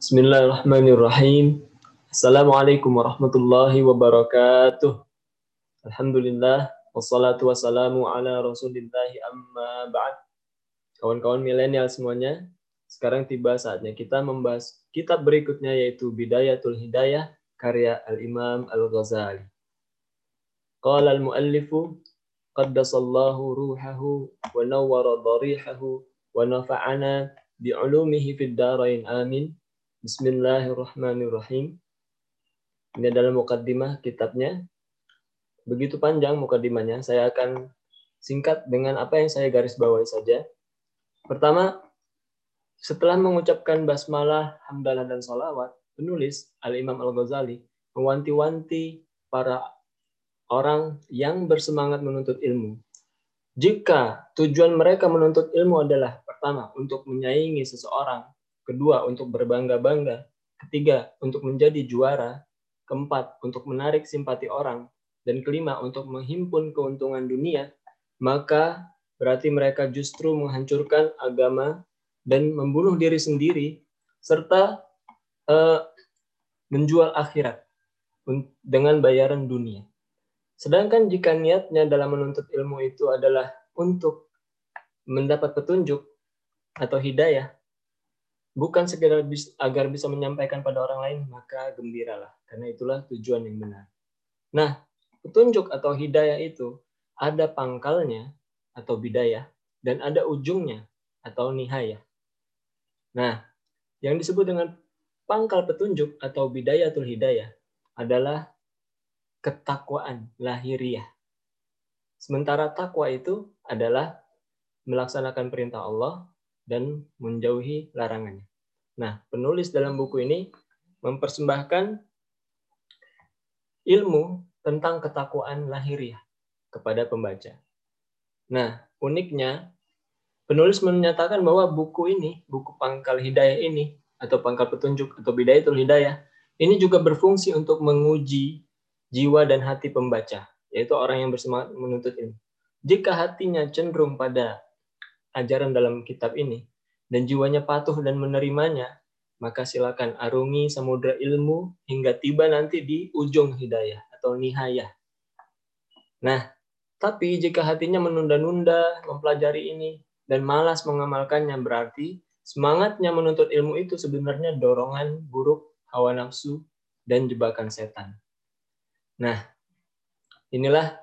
Bismillahirrahmanirrahim. Assalamualaikum warahmatullahi wabarakatuh. Alhamdulillah wassalatu wassalamu ala Rasulillahi amma ba'd. Kawan-kawan milenial semuanya, sekarang tiba saatnya kita membahas kitab berikutnya yaitu Bidayatul Hidayah karya Al-Imam Al-Ghazali. Qala al-muallifu qaddasallahu ruhahu wa nawwara dharihahu wa nafa'ana bi'ulumihi fid darain amin. Bismillahirrahmanirrahim. Ini adalah mukaddimah kitabnya. Begitu panjang mukaddimahnya, saya akan singkat dengan apa yang saya garis bawahi saja. Pertama, setelah mengucapkan basmalah, hamdalah, dan salawat, penulis Al-Imam Al-Ghazali mewanti-wanti para orang yang bersemangat menuntut ilmu. Jika tujuan mereka menuntut ilmu adalah pertama, untuk menyaingi seseorang, kedua, untuk berbangga-bangga, ketiga, untuk menjadi juara, keempat, untuk menarik simpati orang, dan kelima, untuk menghimpun keuntungan dunia, maka berarti mereka justru menghancurkan agama dan membunuh diri sendiri, serta uh, menjual akhirat dengan bayaran dunia. Sedangkan jika niatnya dalam menuntut ilmu itu adalah untuk mendapat petunjuk atau hidayah, bukan sekedar agar bisa menyampaikan pada orang lain, maka gembiralah. Karena itulah tujuan yang benar. Nah, petunjuk atau hidayah itu ada pangkalnya atau bidayah dan ada ujungnya atau nihayah. Nah, yang disebut dengan pangkal petunjuk atau bidayatul hidayah adalah ketakwaan lahiriah. Sementara takwa itu adalah melaksanakan perintah Allah dan menjauhi larangannya. Nah, penulis dalam buku ini mempersembahkan ilmu tentang ketakwaan lahiriah kepada pembaca. Nah, uniknya penulis menyatakan bahwa buku ini, buku pangkal hidayah ini atau pangkal petunjuk atau bidayatul hidayah ini juga berfungsi untuk menguji jiwa dan hati pembaca, yaitu orang yang bersemangat menuntut ilmu. Jika hatinya cenderung pada ajaran dalam kitab ini dan jiwanya patuh dan menerimanya, maka silakan arungi samudra ilmu hingga tiba nanti di ujung hidayah atau nihayah. Nah, tapi jika hatinya menunda-nunda mempelajari ini dan malas mengamalkannya berarti semangatnya menuntut ilmu itu sebenarnya dorongan buruk hawa nafsu dan jebakan setan. Nah, inilah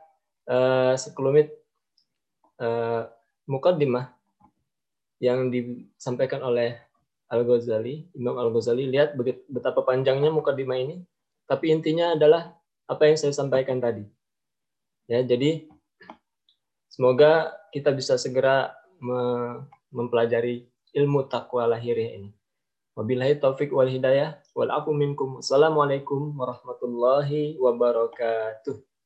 uh, sekelumit uh, mukaddimah yang disampaikan oleh Al-Ghazali, Imam Al-Ghazali. Lihat betapa panjangnya mukaddimah ini, tapi intinya adalah apa yang saya sampaikan tadi. Ya, jadi semoga kita bisa segera mempelajari ilmu takwa lahiriah ini. Wabillahi taufik wal hidayah wal warahmatullahi wabarakatuh.